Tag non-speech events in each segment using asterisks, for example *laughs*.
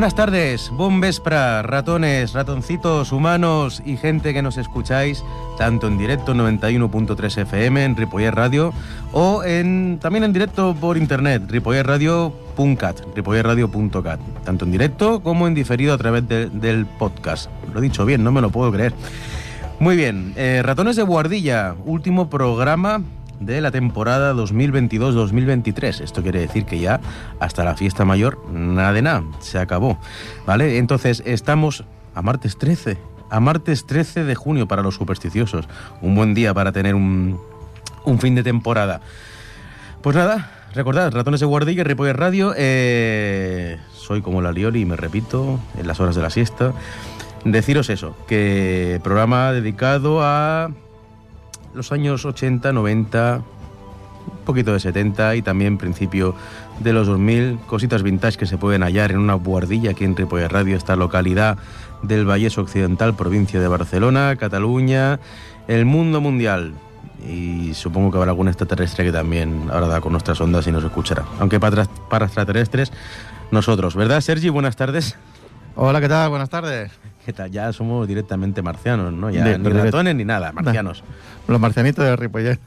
Buenas tardes, bon vespre, ratones, ratoncitos, humanos y gente que nos escucháis tanto en directo en 91.3 FM en Ripollet Radio o en, también en directo por internet, ripolletradio.cat, ripolletradio.cat, tanto en directo como en diferido a través de- del podcast. Lo he dicho bien, no me lo puedo creer. Muy bien, eh, Ratones de Guardilla, último programa de la temporada 2022-2023. Esto quiere decir que ya hasta la fiesta mayor, nada de nada, se acabó. ¿Vale? Entonces estamos a martes 13, a martes 13 de junio para los supersticiosos. Un buen día para tener un, un fin de temporada. Pues nada, recordad, Ratones de Guardilla, Ripollet Radio. eh, soy como la Lioli me repito en las horas de la siesta. Deciros eso, que programa dedicado a los años 80, 90, un poquito de 70 y también principio de los 2000, cositas vintage que se pueden hallar en una guardilla aquí en Ripollet Radio, esta localidad del Vallés Occidental, provincia de Barcelona, Cataluña, el mundo mundial. Y supongo que habrá algún extraterrestre que también ahora da con nuestras ondas y nos escuchará. Aunque para, para extraterrestres, nosotros, ¿verdad, Sergi? Buenas tardes. Hola, ¿qué tal? Buenas tardes. ¿Qué tal? Ya somos directamente marcianos, ¿no? Ya De- ni de- ratones ni nada, marcianos. Los marcianitos de Ripollet.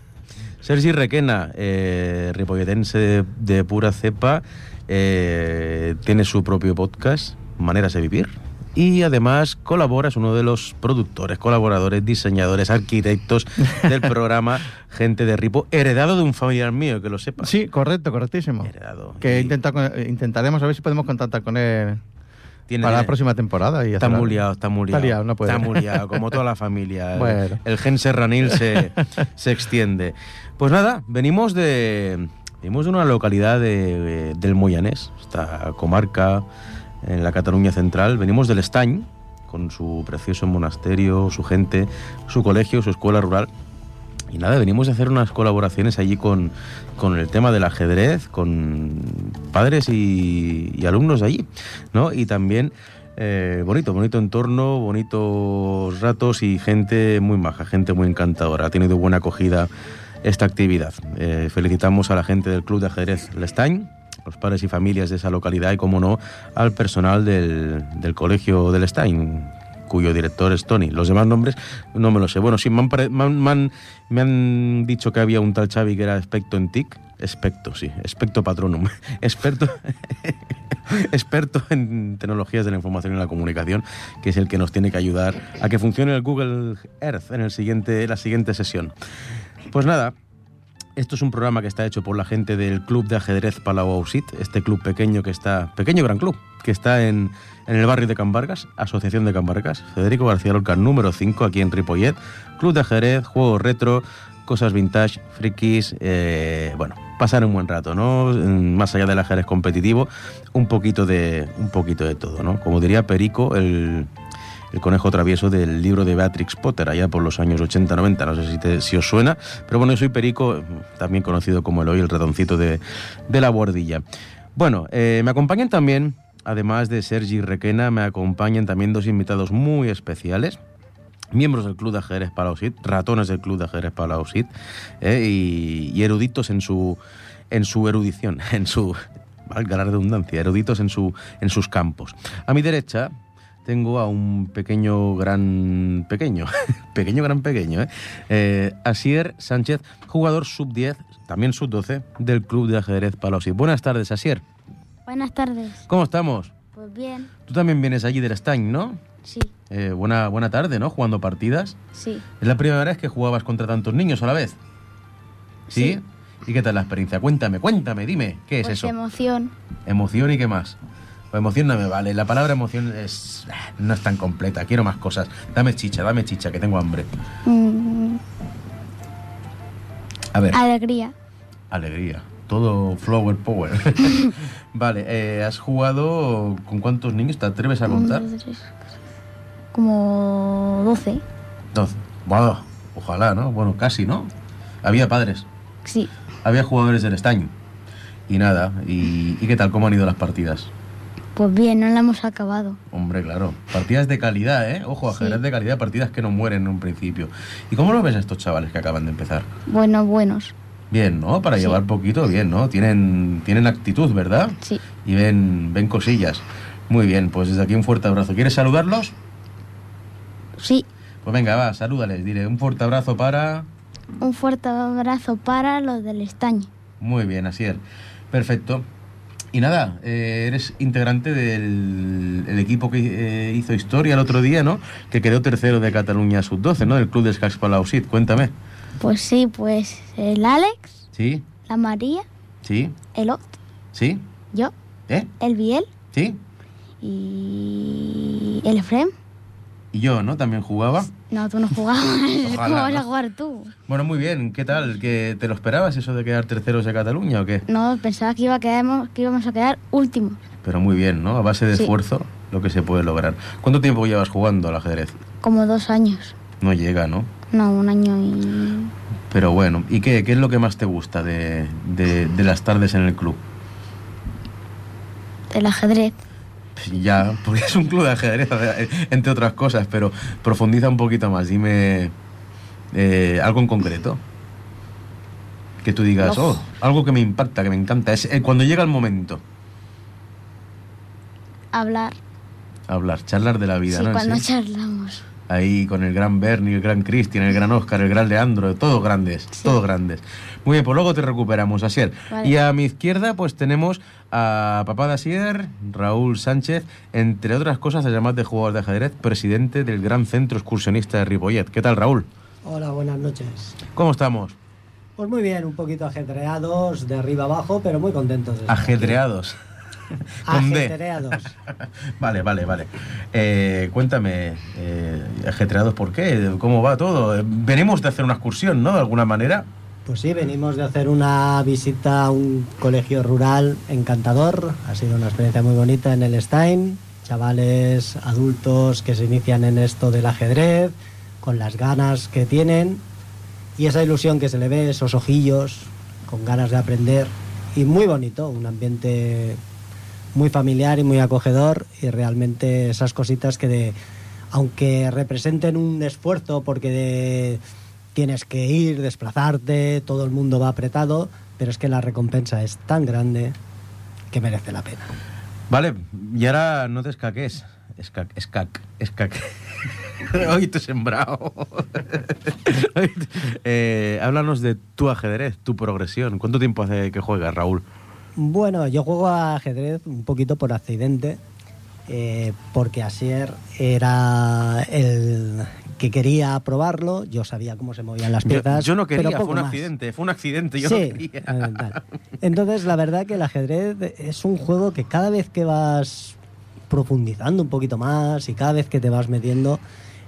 Sergi Requena, eh, ripolletense de, de pura cepa, eh, tiene su propio podcast, Maneras de Vivir, y además colabora, es uno de los productores, colaboradores, diseñadores, arquitectos *laughs* del programa Gente de Ripo, heredado de un familiar mío, que lo sepa. Sí, correcto, correctísimo. Heredado. Que Y intenta intentaremos a ver si podemos contactar con él tiene- para la próxima temporada. Y Está muy liado, está muy Está liado. no puede. Está muy liado, como toda la familia. *laughs* El- Bueno. El, gen serranil se, *laughs* se extiende. Pues nada, venimos de, venimos de una localidad de- del Moyanés, esta comarca en la Cataluña central. Venimos del Estany, con su precioso monasterio, su gente, su colegio, su escuela rural. Y nada, venimos a hacer unas colaboraciones allí con, con el tema del ajedrez, con padres y, y alumnos allí, ¿no? Y también eh, bonito, bonito entorno, bonitos ratos y gente muy maja, gente muy encantadora. Ha tenido buena acogida esta actividad. Eh, felicitamos a la gente del Club de Ajedrez Lestañ, los padres y familias de esa localidad y, como no, al personal del, del Colegio del Lestañ, cuyo director es Tony. Los demás nombres no me los sé. Bueno, sí, me han, me han dicho que había un tal Xavi que era experto en TIC. Experto, sí, experto patronum. *laughs* Experto, *laughs* experto en tecnologías de la información y la comunicación, que es el que nos tiene que ayudar a que funcione el Google Earth en el siguiente, la siguiente sesión. Pues nada, esto es un programa que está hecho por la gente del Club de Ajedrez Palau Ausit, este club pequeño que está, pequeño gran club, que está en, en el barrio de Can Vargas, Asociación de Can Vargas, Federico García Lorca, número 5, aquí en Ripollet, Club de Ajedrez, juegos retro, cosas vintage, frikis, eh, bueno, pasar un buen rato, ¿no? Mm, Más allá del ajedrez competitivo, un poquito de, un poquito de todo, ¿no? Como diría Perico, el, el conejo travieso del libro de Beatrix Potter, allá por los años 80-90, no sé si, si os suena, pero bueno, yo soy Perico, también conocido como el hoy, el ratoncito de, de la bordilla. Bueno, eh, me acompañan también, además de Sergi Requena, me acompañan también dos invitados muy especiales miembros del Club de Ajedrez Palausit, ratones del Club de Ajedrez Palausit, eh, y, y eruditos en su, en su erudición, *laughs* en su, valga la redundancia, eruditos en, su, en sus campos. A mi derecha tengo a un pequeño gran pequeño, *laughs* pequeño gran pequeño, ¿eh? Eh, Asier Sánchez, jugador sub-10, también sub-12 del Club de Ajedrez Palausit. Buenas tardes, Asier. Buenas tardes. ¿Cómo estamos? Pues bien, Tú también vienes allí del Stein, ¿no? sí, Eh, buena, buena tarde, ¿no? Jugando partidas. sí. ¿Es la primera vez que jugabas contra tantos niños a la vez? ¿Sí? ¿Y qué tal la experiencia? Cuéntame, cuéntame, dime, ¿qué es pues eso? emoción. Emoción y qué más. Pues emoción no me vale, la palabra emoción es no es tan completa, quiero más cosas. Dame chicha, dame chicha, que tengo hambre. Mm, A ver, alegría. alegría, todo flower power. *laughs* vale, eh, ¿has jugado con cuántos niños? ¿Te atreves a contar? Tres, Como 12. Doce. Bueno, ojalá, ¿no? Bueno, casi, ¿no? Había padres. Sí. Había jugadores del estaño. Y nada, y, ¿y qué tal? ¿Cómo han ido las partidas? Pues bien, no la hemos acabado. Hombre, claro. Partidas de calidad, ¿eh? Ojo, Sí. ajedrez de calidad, partidas que no mueren en un principio. ¿Y cómo lo ves a estos chavales que acaban de empezar? Bueno, buenos. Bien, ¿no? Para Sí. llevar poquito, bien, ¿no? Tienen, tienen actitud, ¿verdad? Sí. Y ven, ven cosillas. Muy bien, pues desde aquí un fuerte abrazo. ¿Quieres saludarlos? Sí, Pues venga, va, salúdales. Dile un fuerte abrazo para... un fuerte abrazo para los del estaño. Muy bien, así es. Perfecto. Y nada, eh, eres integrante del el equipo que eh, hizo historia el otro día, ¿no? Que quedó tercero de Cataluña Sub-12, ¿no? Del club de Escacs Palausit. Cuéntame. Pues sí, pues el Alex, ¿Sí? la María, ¿Sí? el Ot, ¿Sí? yo, ¿Eh? el Biel ¿Sí? y el Efrem. Y yo, ¿no? También jugaba. No, tú no jugabas. *laughs* ¿Cómo vas a jugar tú? Bueno, muy bien. ¿Qué tal? ¿Que ¿Te lo esperabas eso de quedar terceros de Cataluña o qué? No, pensaba que, iba a quedarnos, que íbamos a quedar últimos. Pero muy bien, ¿no? A base de Sí. esfuerzo, lo que se puede lograr. ¿Cuánto tiempo llevas jugando al ajedrez? Como dos años. No llega, ¿no? No, un año y... Pero bueno, ¿y qué, qué es lo que más te gusta de, de- de las tardes en el club? El ajedrez. Ya, porque es un club de ajedrez, entre otras cosas, pero profundiza un poquito más. Dime eh, algo en concreto. Que tú digas, oh, algo que me impacta, que me encanta. Es eh, cuando llega el momento. Hablar. Hablar, charlar de la vida, sí, cuando sí. charlamos. Ahí con el gran Bernie, el gran Cristian, el gran Oscar, el gran Leandro, todos grandes, Sí. todos grandes. Muy bien, pues luego te recuperamos, Asier. Vale. Y a mi izquierda, pues tenemos a papá de Asier, Raúl Sánchez, entre otras cosas, además de jugador de ajedrez, presidente del Gran Centro Excursionista de Ripollet. ¿Qué tal, Raúl? Hola, buenas noches. ¿Cómo estamos? Pues muy bien, un poquito ajetreados de arriba abajo, pero muy contentos. de. Ajedreados. Ajetreados. *laughs* *laughs* Vale, vale, vale. Eh, cuéntame, eh, ajetreados, ¿por qué? ¿Cómo va todo? Venimos de hacer una excursión, ¿no? De alguna manera. Pues sí, venimos de hacer una visita a un colegio rural encantador. Ha sido una experiencia muy bonita en el Stein. Chavales adultos que se inician en esto del ajedrez, con las ganas que tienen y esa ilusión que se le ve, esos ojillos con ganas de aprender. Y muy bonito, un ambiente muy familiar y muy acogedor y realmente esas cositas que aunque representen un esfuerzo porque de- tienes que ir, desplazarte, todo el mundo va apretado, pero es que la recompensa es tan grande que merece la pena. Vale, y ahora no te escaques. Escac, escac, escac. *laughs* Hoy te he sembrado. *laughs* Eh, háblanos de tu ajedrez, tu progresión. ¿Cuánto tiempo hace que juegas, Raúl? Bueno, yo juego a ajedrez un poquito por accidente, eh, porque Asier era el que quería probarlo, yo sabía cómo se movían las piezas. yo no quería, pero fue un más. accidente, fue un accidente, yo sí, no quería. *laughs* Entonces, la verdad que el ajedrez es un juego que cada vez que vas profundizando un poquito más y cada vez que te vas metiendo,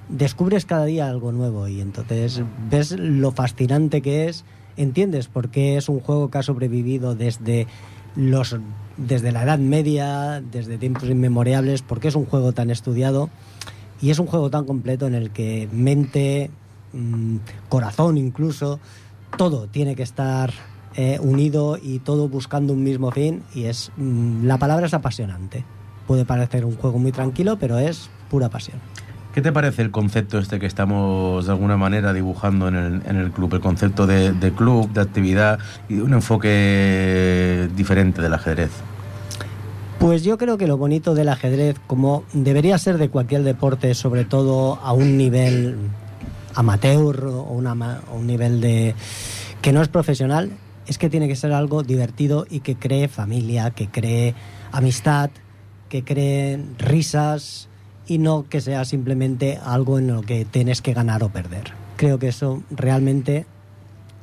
descubres cada día algo nuevo y entonces ves lo fascinante que es, entiendes por qué es un juego que ha sobrevivido desde los desde la Edad Media, desde tiempos inmemorables, porque es un juego tan estudiado y es un juego tan completo en el que mente, mm, corazón incluso, todo tiene que estar eh, unido y todo buscando un mismo fin y es mm, la palabra es apasionante. Puede parecer un juego muy tranquilo, pero es pura pasión. ¿Qué te parece el concepto este que estamos de alguna manera dibujando en el, en el club? El concepto de, club, de actividad y un enfoque diferente del ajedrez. Pues yo creo que lo bonito del ajedrez, como debería ser de cualquier deporte, sobre todo a un nivel amateur o, un nivel de que no es profesional, es que tiene que ser algo divertido y que cree familia, que cree amistad, que cree risas y no que sea simplemente algo en lo que tienes que ganar o perder. Creo que eso realmente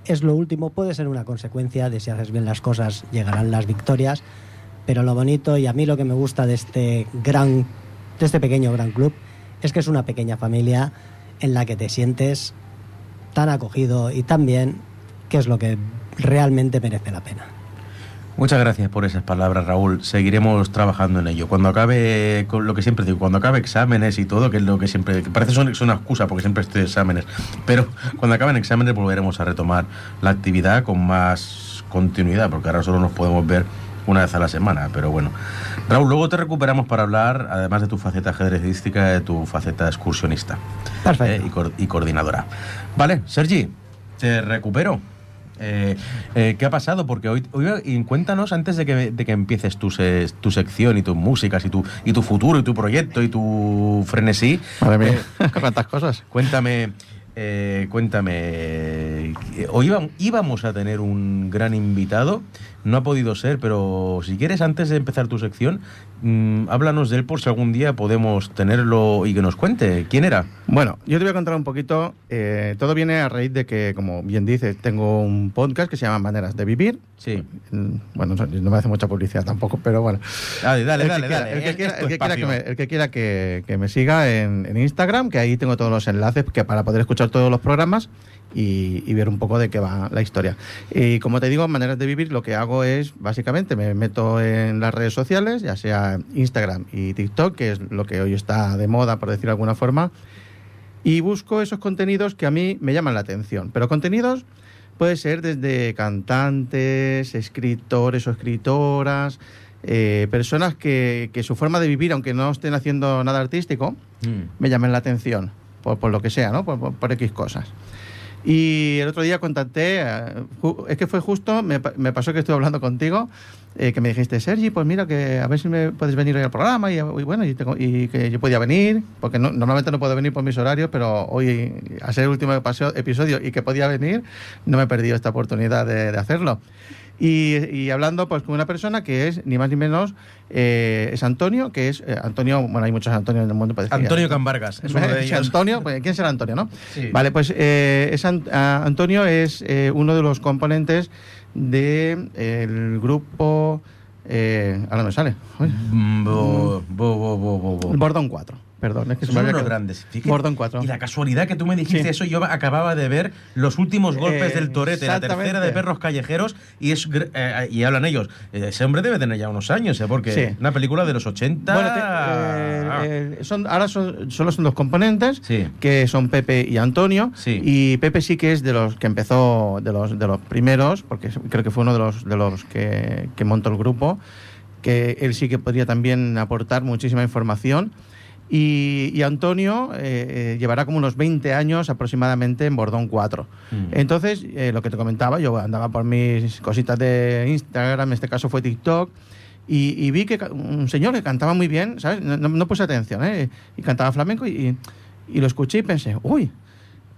es lo último, puede ser una consecuencia de si haces bien las cosas, llegarán las victorias, pero lo bonito y a mí lo que me gusta de este gran, de este pequeño gran club, es que es una pequeña familia en la que te sientes tan acogido y tan bien, que es lo que realmente merece la pena. Muchas gracias por esas palabras, Raúl. Seguiremos trabajando en ello. Cuando acabe, con lo que siempre digo, cuando acabe exámenes y todo, que es lo que siempre, que parece una excusa porque siempre estoy exámenes, pero cuando acaben exámenes volveremos a retomar la actividad con más continuidad, porque ahora solo nos podemos ver una vez a la semana, pero bueno. Raúl, luego te recuperamos para hablar, además de tu faceta ajedrecística, de tu faceta excursionista Perfecto. eh, y, coordinadora. Vale, Sergi, te recupero. Eh, eh, ¿Qué ha pasado? Porque hoy, hoy y cuéntanos antes de que, de que empieces tu, se- tu sección y tus músicas y tu, y tu futuro y tu proyecto y tu frenesí. Madre mía, *laughs* cuántas cosas. Cuéntame, eh, cuéntame. Hoy íbam- íbamos a tener un gran invitado, no ha podido ser, pero si quieres, antes de empezar tu sección, mm, háblanos de él por si algún día podemos tenerlo y que nos cuente. ¿Quién era? Bueno, yo te voy a contar un poquito. eh, todo viene a raíz de que, como bien dices, tengo un podcast que se llama Maneras de Vivir. Sí. Mm, Bueno, no, me hace mucha publicidad tampoco, pero bueno. Dale, dale, dale. que quiera, dale, el que quiera- es tu el que quiera que espacio. me, el que quiera que- que me siga en, en Instagram, que ahí tengo todos los enlaces que para poder escuchar todos los programas y, y ver un poco de qué va la historia. Y como te digo, maneras de vivir, lo que hago es básicamente me meto en las redes sociales, ya sea Instagram y TikTok, que es lo que hoy está de moda, por decirlo de alguna forma, y busco esos contenidos que a mí me llaman la atención. Pero contenidos puede ser desde cantantes, escritores o escritoras, eh, personas que, que su forma de vivir, aunque no estén haciendo nada artístico, Mm. me llamen la atención, por, por lo que sea, ¿no? Por, por- por X cosas. Y el otro día contacté, es que fue justo, me, pa- me pasó que estuve hablando contigo, eh, que me dijiste, Sergi, pues mira, que a ver si me puedes venir hoy al programa y, bueno, y, que yo podía venir, porque no- normalmente no puedo venir por mis horarios, pero hoy, a ser el último paseo- episodio y que podía venir, no me he perdido esta oportunidad de hacerlo. Y, y hablando pues con una persona que es ni más ni menos eh, es Antonio, que es eh, Antonio, bueno, hay muchos Antonios en el mundo. parece Antonio Cambargas, es uno de *laughs* ellos. Antonio, pues, ¿quién será Antonio, no? Sí. Vale, pues eh, es Antonio es eh, uno de los componentes del grupo. Eh, ahora me sale. Mm, bo- bo- bo. Bordón 4. Perdón, es que se me Son había unos grandes. Fíjate, Bordón 4. Y la casualidad que tú me dijiste Sí. eso, yo acababa de ver los últimos golpes Eh, del torete, la tercera de perros callejeros, y es eh, y hablan ellos. Ese hombre debe tener ya unos años, ¿eh? porque Sí. una película de los 80. Bueno, te- eh, eh, son, ahora son, solo son dos componentes, Sí. que son Pepe y Antonio. Y Pepe sí que es de los que empezó, de los, de los primeros, porque creo que fue uno de los, de los que, que montó el grupo, que él sí que podría también aportar muchísima información. Y, y Antonio eh, eh, llevará como unos 20 años aproximadamente en Bordón 4. Mm. Entonces, eh, lo que te comentaba, yo andaba por mis cositas de Instagram, en este caso fue TikTok, y, y vi que un señor que cantaba muy bien, ¿sabes? No, no- no puse atención, ¿eh? Y cantaba flamenco y, y lo escuché y pensé, uy,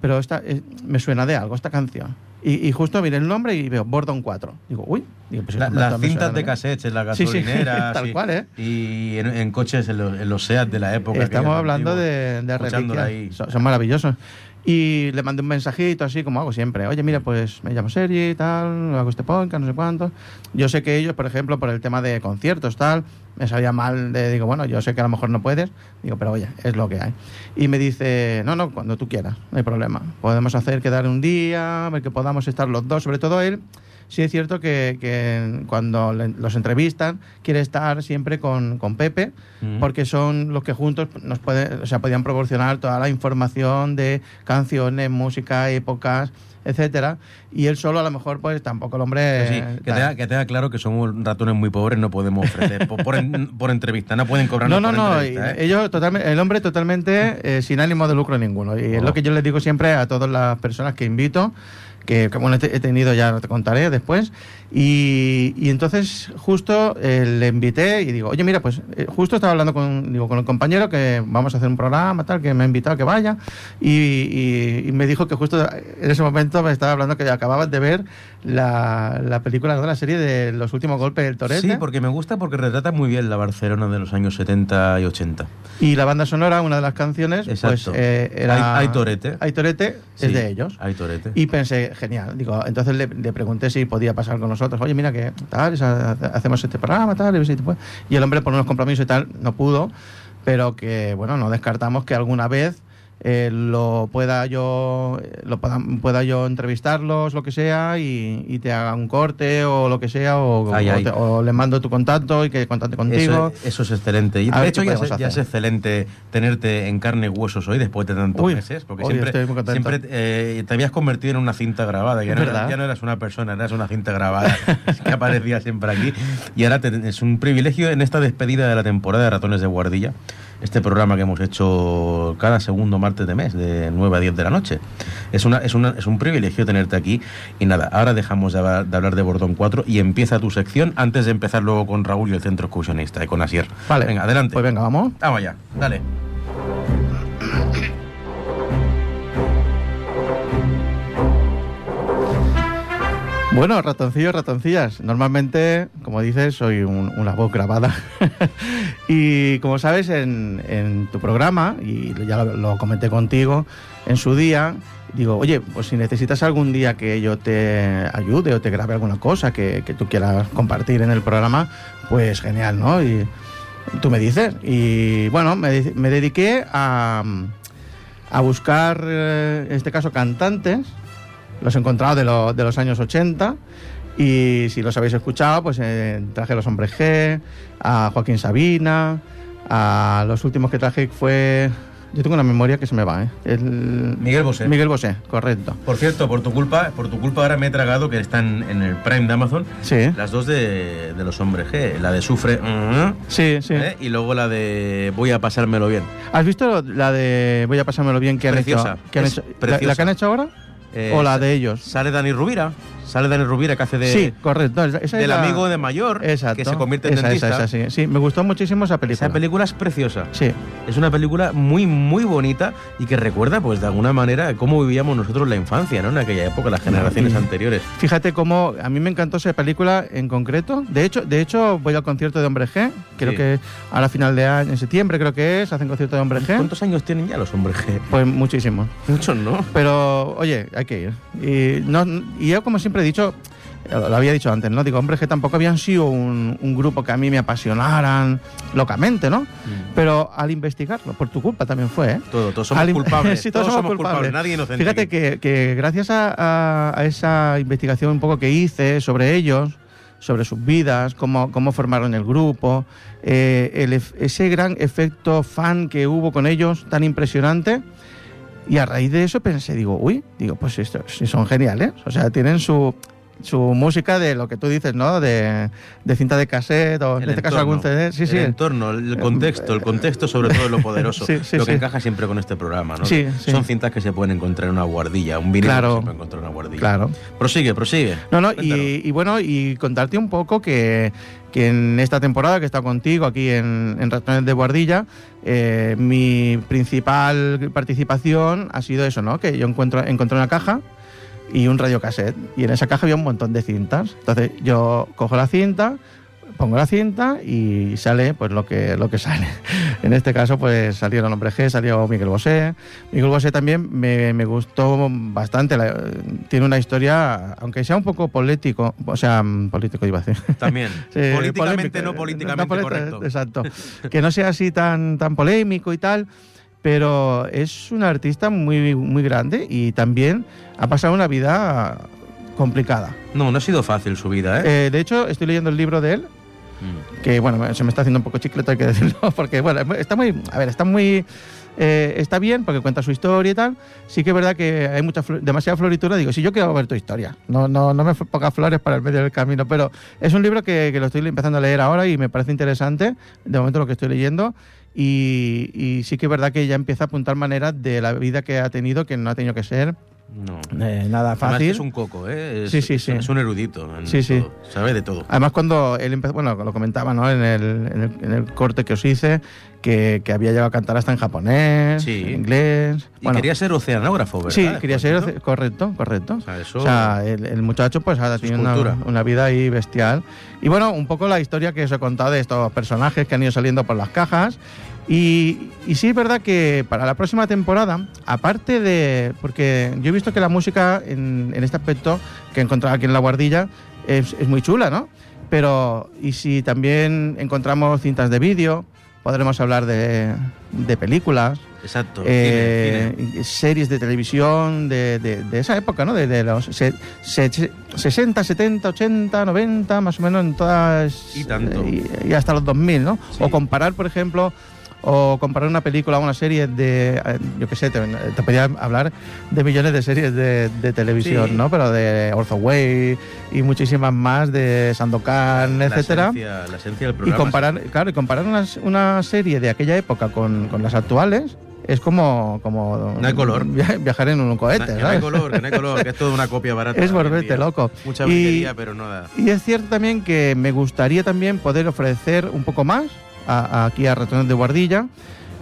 pero esta, eh, me suena de algo esta canción. Y, y justo miré el nombre y veo Bordón 4. Digo, uy, digo, pues La- las cintas de ¿no? cassettes en la Sí, sí, *laughs* gasolinera. tal sí. cual, ¿eh? Y en, en coches, en los, en los SEAT de la época. Estamos hablando antiguos, de, de reliquias. Son, son maravillosos. Y le mandé un mensajito así como hago siempre. Oye, mira, pues me llamo Sergi y tal, hago este podcast, no sé cuánto. Yo sé que ellos, por ejemplo, por el tema de conciertos, tal, me sabía mal de, digo, bueno, yo sé que a lo mejor no puedes. Digo, pero oye, es lo que hay. Y me dice, no, no, cuando tú quieras, no hay problema. Podemos hacer quedar un día, ver que podamos estar los dos, sobre todo él. Sí es cierto que, que cuando le- los entrevistan quiere estar siempre con, con Pepe, Mm. porque son los que juntos nos pueden, o sea, podían proporcionar toda la información de canciones, música, épocas, etcétera. Y él solo a lo mejor pues tampoco el hombre sí, que tenga, que tenga claro que somos ratones muy pobres, no podemos ofrecer por, por, en- por entrevista, no pueden cobrar No, no, por no. ¿eh? Ellos totalmente, el hombre totalmente eh, sin ánimo de lucro ninguno. Y es Oh. lo que yo les digo siempre a todas las personas que invito, que, bueno, he tenido ya, te contaré después. Y, y entonces justo eh, le invité y digo, oye, mira, pues eh, justo estaba hablando con, digo, con el compañero que vamos a hacer un programa, tal, que me ha invitado a que vaya. Y, y- y me dijo que justo en ese momento me estaba hablando que acababas de ver la, la película, ¿no? la serie de los últimos golpes del Torete. Sí, porque me gusta porque retrata muy bien la Barcelona de los años 70 y 80. Y la banda sonora, una de las canciones, pues Exacto. eh, era... Hay- hay Torete. Hay Torete, Sí, es de ellos. Hay torete. Y pensé, genial. Digo, entonces le, le pregunté si podía pasar con nosotros. Oye, mira que tal, hacemos este programa, tal, y, ver si te puede". y el hombre por unos compromisos y tal no pudo, pero que bueno, no descartamos que alguna vez eh, lo pueda yo lo pueda, pueda yo entrevistarlos, lo que sea, y, y te haga un corte o lo que sea, o, Ay, o ay. te- o le mando tu contacto y que contacte contigo. Eso, eso es excelente. Y de hecho, ya ya es excelente tenerte en carne y huesos hoy después de tantos Uy, meses. Porque hoy siempre, siempre eh, te habías convertido en una cinta grabada. Ya no, eras, ya no eras una persona, eras una cinta grabada *laughs* que aparecía siempre aquí. Y ahora te- es un privilegio en esta despedida de la temporada de Ratones de Guardilla este programa que hemos hecho cada segundo martes de mes, de 9 a 10 de la noche. Es, una, es, una, es un privilegio tenerte aquí. Y nada, ahora dejamos de, hablar de hablar de Bordón 4 y empieza tu sección antes de empezar luego con Raúl y el Centro Excursionista y con Asier. Vale. Venga, adelante. Pues venga, vamos. Vamos allá, dale. Bueno, ratoncillos, ratoncillas. Normalmente, como dices, soy un- una voz grabada. *laughs* y como sabes, en, en tu programa, y ya lo, comenté contigo en su día, digo, oye, pues si necesitas algún día que yo te ayude o te grabe alguna cosa que, que tú quieras compartir en el programa, pues genial, ¿no? Y tú me dices. Y bueno, me, dediqué a, a buscar, eh, en este caso, cantantes los he encontrado de, lo- de los años 80 y si los habéis escuchado, pues eh, traje a los Hombres G, a Joaquín Sabina, a los últimos que traje fue... Yo tengo una memoria que se me va, ¿eh? El- Miguel Bosé. Miguel Bosé, correcto. Por cierto, por tu culpa, por tu culpa ahora me he tragado que están en el Prime de Amazon Sí, las dos de, de los hombres G, la de Sufre mm, sí, sí. ¿eh? y luego la de Voy a pasármelo bien. ¿Has visto la de Voy a pasármelo bien que han Preciosa, hecho? que han es hecho- la- preciosa. ¿La que han hecho ahora? Eh, ¿O la de ellos? Sale Dani Rubira, sale Dani Rubira que hace de, sí, correcto. esa- esa es del la- amigo de mayor Exacto. que se convierte en Esa, dentista. Esa, esa, sí. sí, me gustó muchísimo esa película. Esa película es preciosa. Sí, Es una película muy, muy bonita y que recuerda, pues, de alguna manera, cómo vivíamos nosotros la infancia, ¿no? En aquella época, las generaciones anteriores. Fíjate cómo a mí me encantó esa película en concreto. De hecho, de hecho voy al concierto de Hombre G. Creo Sí. que a la final de año, en septiembre creo que es, hacen concierto de Hombre G. ¿Cuántos años tienen ya los hombres G? Pues muchísimo. Muchos, ¿no? Pero, oye, hay que ir. Y, no, y yo, como siempre he dicho, lo había dicho antes, ¿no? Digo, Hombre G tampoco habían sido un, un grupo que a mí me apasionaran locamente, ¿no? Pero al investigarlo, por tu culpa también fue, ¿eh? Todo, todos somos Al- culpables. *laughs* sí, todos, somos culpables. Nadie inocente. Fíjate que, que gracias a, a- a esa investigación un poco que hice sobre ellos, sobre sus vidas, cómo, cómo formaron el grupo, eh, el ese gran efecto fan que hubo con ellos, tan impresionante. Y a raíz de eso pensé, digo, uy, digo, pues esto, sí son geniales. O sea, tienen su, su música de lo que tú dices, ¿no? De, de cinta de cassette o en El este caso algún entorno, CD. Sí, sí. El entorno, el contexto, el contexto sobre todo es lo *laughs* poderoso. Sí, sí, lo que sí. encaja siempre con este programa, ¿no? Sí. Son cintas que se pueden encontrar en una guardilla, un vinilo Claro. que se puede encontrar en una guardilla. Claro. Prosigue, prosigue. No, no, y bueno, y contarte un poco que, que en esta temporada que estado contigo aquí en, en Ratones de Guardilla, eh, mi principal participación ha sido eso, ¿no? Que yo encuentro, encontré una caja y un radiocassette, y en esa caja había un montón de cintas. Entonces yo cojo la cinta, pongo la cinta y sale pues lo que, lo que sale. *laughs* En este caso pues salieron Hombre G, salió Miguel Bosé. Miguel Bosé también me, me gustó bastante. la- tiene una historia, aunque sea un poco político, o sea, mm, político iba a decir. También. *laughs* Sí, políticamente, polémico, no eh, políticamente político, correcto. Exacto. que no sea así tan, tan polémico y tal, pero es un artista muy, muy grande y también ha pasado una vida complicada. No, no ha sido fácil su vida, ¿eh? Eh, de hecho, estoy leyendo el libro de él, Mm. que bueno, se me está haciendo un poco chicleta, hay que *laughs* decirlo, porque bueno, está muy, a ver, está muy, eh, está bien porque cuenta su historia y tal. Sí que es verdad que hay mucha, demasiada floritura. Digo, sí, yo quiero ver tu historia. No, no, no me pongas flores para el medio del camino, pero es un libro que, que lo estoy empezando a leer ahora y me parece interesante. De momento lo que estoy leyendo. Y, y sí que es verdad que ya empieza a apuntar maneras de la vida que ha tenido, que no ha tenido que ser No. eh, nada Además fácil. que es un coco, ¿eh? Es, Sí, sí, sí. Es un erudito. Sí, sí. todo. Sabe de todo. Además, cuando él empezó, bueno, lo comentaba, ¿no? En el, en el, en el corte que os hice, que, que había llegado a cantar hasta en japonés, en inglés. Y Bueno, quería ser oceanógrafo, ¿verdad? sí, quería ser, correcto, correcto. O sea, eso- O sea, el, el muchacho pues es tenido una, una vida ahí bestial. Y bueno, un poco la historia que os he contado de estos personajes que han ido saliendo por las cajas. Y, y sí es verdad que para la próxima temporada, aparte de... Porque yo he visto que la música en, en este aspecto que he encontrado aquí en La Guardilla es, es muy chula, ¿no? Pero, ¿y si también encontramos cintas de vídeo? Podremos hablar de, de películas, Exacto. eh, cine, cine. series de televisión de, de- de esa época, ¿no? De, de los se- se- 60, 70, 80, 90, más o menos en todas... Y tanto. Y, y hasta los 2000, ¿no? Sí. O comparar, por ejemplo, o comparar una película o una serie de, eh, yo qué sé, te, te podía hablar de millones de series de, de televisión, Sí. ¿no? Pero de Ortho Way y muchísimas más de Sandokan, La etcétera. esencia, la esencia del Y programa. comparar, claro, y comparar una, una serie de aquella época con, con las actuales es como, como No hay color. via- viajar en un cohete, no, que no hay ¿sabes? color, que no hay color, que es toda una copia barata. Es volverte loco. Mucha Y- pero nada. Y es cierto también que me gustaría también poder ofrecer un poco más a- a- aquí a Ratones de Guardilla.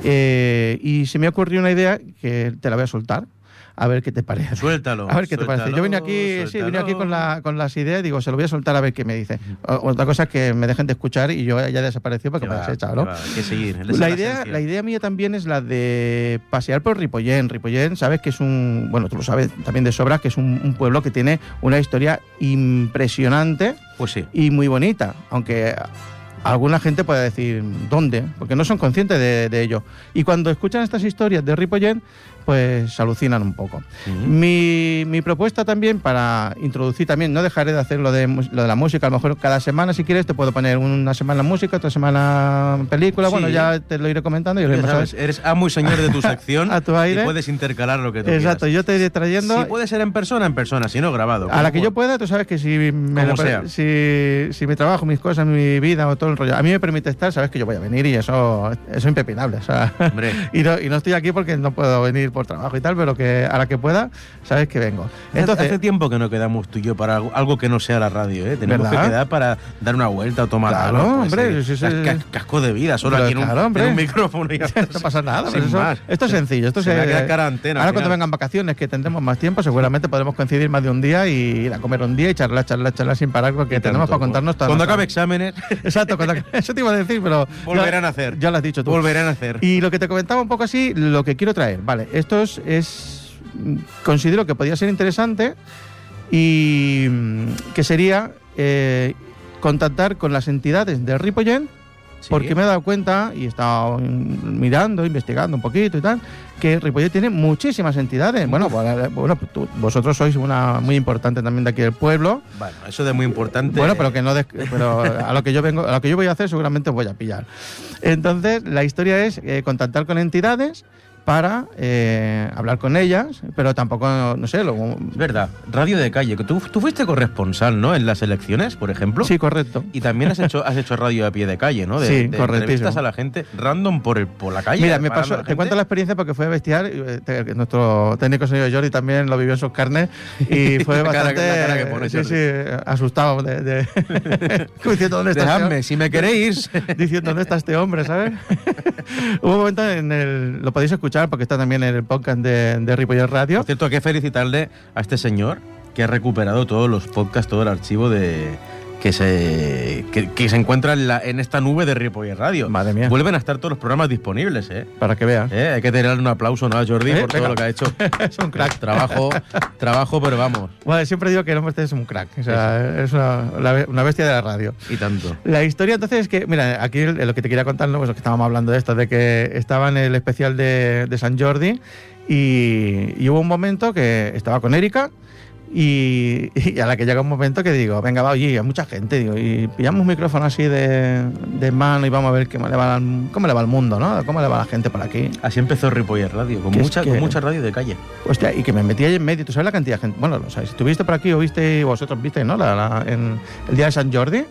eh, y se me ocurrió una idea que te la voy a soltar. A ver qué te parece. Suéltalo. A ver qué te parece. Yo vine aquí, sí, vine aquí con, la, con las ideas y digo, se lo voy a soltar a ver qué me dice. O- Otra cosa es que me dejen de escuchar y yo ya desapareció porque me las he echado, ¿no? Hay que seguir. La idea, la idea mía también es la de pasear por Ripollén. Ripollén, sabes que es un, bueno, tú lo sabes también de sobra, que es un, un pueblo que tiene una historia impresionante Pues sí. y muy bonita, aunque alguna gente puede decir dónde, porque no son conscientes de, ello. Y cuando escuchan estas historias de Ripollén, pues alucinan un poco. Mi, mi propuesta también para introducir también, no dejaré de hacer lo de, lo de la música, a lo mejor cada semana si quieres te puedo poner una semana música, otra semana película, Sí. bueno ya te lo iré comentando y lo sabes, eres amo y señor de tu *laughs* sección A tu aire. y puedes intercalar lo que tú Exacto, quieras. yo te iré trayendo Si puede ser en persona, en persona, si no grabado. a la que yo pueda. tú sabes que si me lo- si, si mi trabajo, mis cosas, mi vida o todo el rollo, a mí me permite estar, sabes que yo voy a venir y eso, eso es impepinable. O sea, *laughs* y, no, y no estoy aquí porque no puedo venir por trabajo y tal, pero que a la que pueda, sabes que vengo. Entonces, hace tiempo que no quedamos tú y yo para algo, algo que no sea la radio, ¿eh? Tenemos ¿Verdad? que quedar para dar una vuelta o tomar Claro, algo. pues, hombre, eh, sí, sí, cas- sí. cas- casco de vida, solo aquí en un, claro, hombre. en un micrófono. y ya *laughs* no pasa nada. Pero eso- más. Esto es sencillo. Esto Se se- cara antena, Ahora cuando vengan vacaciones, que tendremos más tiempo, seguramente podremos coincidir más de un día y ir a comer un día y charlar, charlar, charlar sin parar porque tenemos para contarnos todas Cuando acabe exámenes, *laughs* Exacto, cuando eso te iba a decir, pero. volverán ya- a hacer. Ya lo has dicho tú. Volverán a hacer. Y lo que te comentaba un poco así, lo que quiero traer. Vale, esto es. es- considero que podría ser interesante y mm, que sería eh, contactar con las entidades de Ripollén Sí. porque me he dado cuenta y he estado mirando, investigando un poquito y tal, que Ripollet tiene muchísimas entidades. Bueno, bueno, tú- vosotros sois una muy importante también de aquí del pueblo. Bueno, eso de muy importante. Bueno, pero que no des- pero a lo que yo vengo, a lo que yo voy a hacer seguramente os voy a pillar. Entonces, la historia es eh, contactar con entidades para eh, hablar con ellas, pero tampoco, no sé, lo, Es verdad, radio de calle. que Tú, tú fuiste corresponsal, ¿no? En las elecciones, por ejemplo. sí, correcto. Y también has hecho, has hecho radio a pie de calle, ¿no? De, Sí, de entrevistas a la gente random por, el, por la calle. Mira, me pasó, a te gente. cuento la experiencia porque fue bestial. y, eh, te- Nuestro técnico señor Jordi también lo vivió en sus carnes y *laughs* fue cara bastante la cara que pone sí, sí, asustado de, de- *laughs* *laughs* diciendo dónde está este Dejadme, si me queréis. diciendo dónde está este hombre, ¿sabes? Hubo un momento en el. Lo podéis escuchar porque está también en el podcast de, de Ripollet Radio. Cierto, hay que felicitarle a este señor que ha recuperado todos los podcasts, todo el archivo de que se que, que se encuentra en, la- en esta nube de Ripollet Radio. Madre mía. Vuelven a estar todos los programas disponibles, ¿eh? Para que veas. ¿Eh? Hay que tenerle un aplauso ¿no, a Jordi Eh, por todo venga. lo que ha hecho. *laughs* es un crack. Trabajo, trabajo, pero vamos. Bueno, siempre digo que el hombre este es un crack. O sea, es una, una bestia de la radio. Y tanto. La historia entonces es que, mira, aquí lo que te quería contar, ¿no? pues lo que estábamos hablando de esto, de que estaba en el especial de, de San Jordi y, y hubo un momento que estaba con Erika y, y a la que llega un momento que digo, venga, va, oye, hay mucha gente, digo, y pillamos un micrófono así de, de mano y vamos a ver cómo le, va al, cómo le va al mundo, ¿no? Cómo le va a la gente por aquí. Así empezó Ripollet Radio, con mucha, que- con mucha radio de calle. Hostia, y que me metí ahí en medio, ¿tú sabes la cantidad de gente? Bueno, o sea, si estuviste por aquí o viste, vosotros viste, ¿no? La, la- en el día de San Jordi.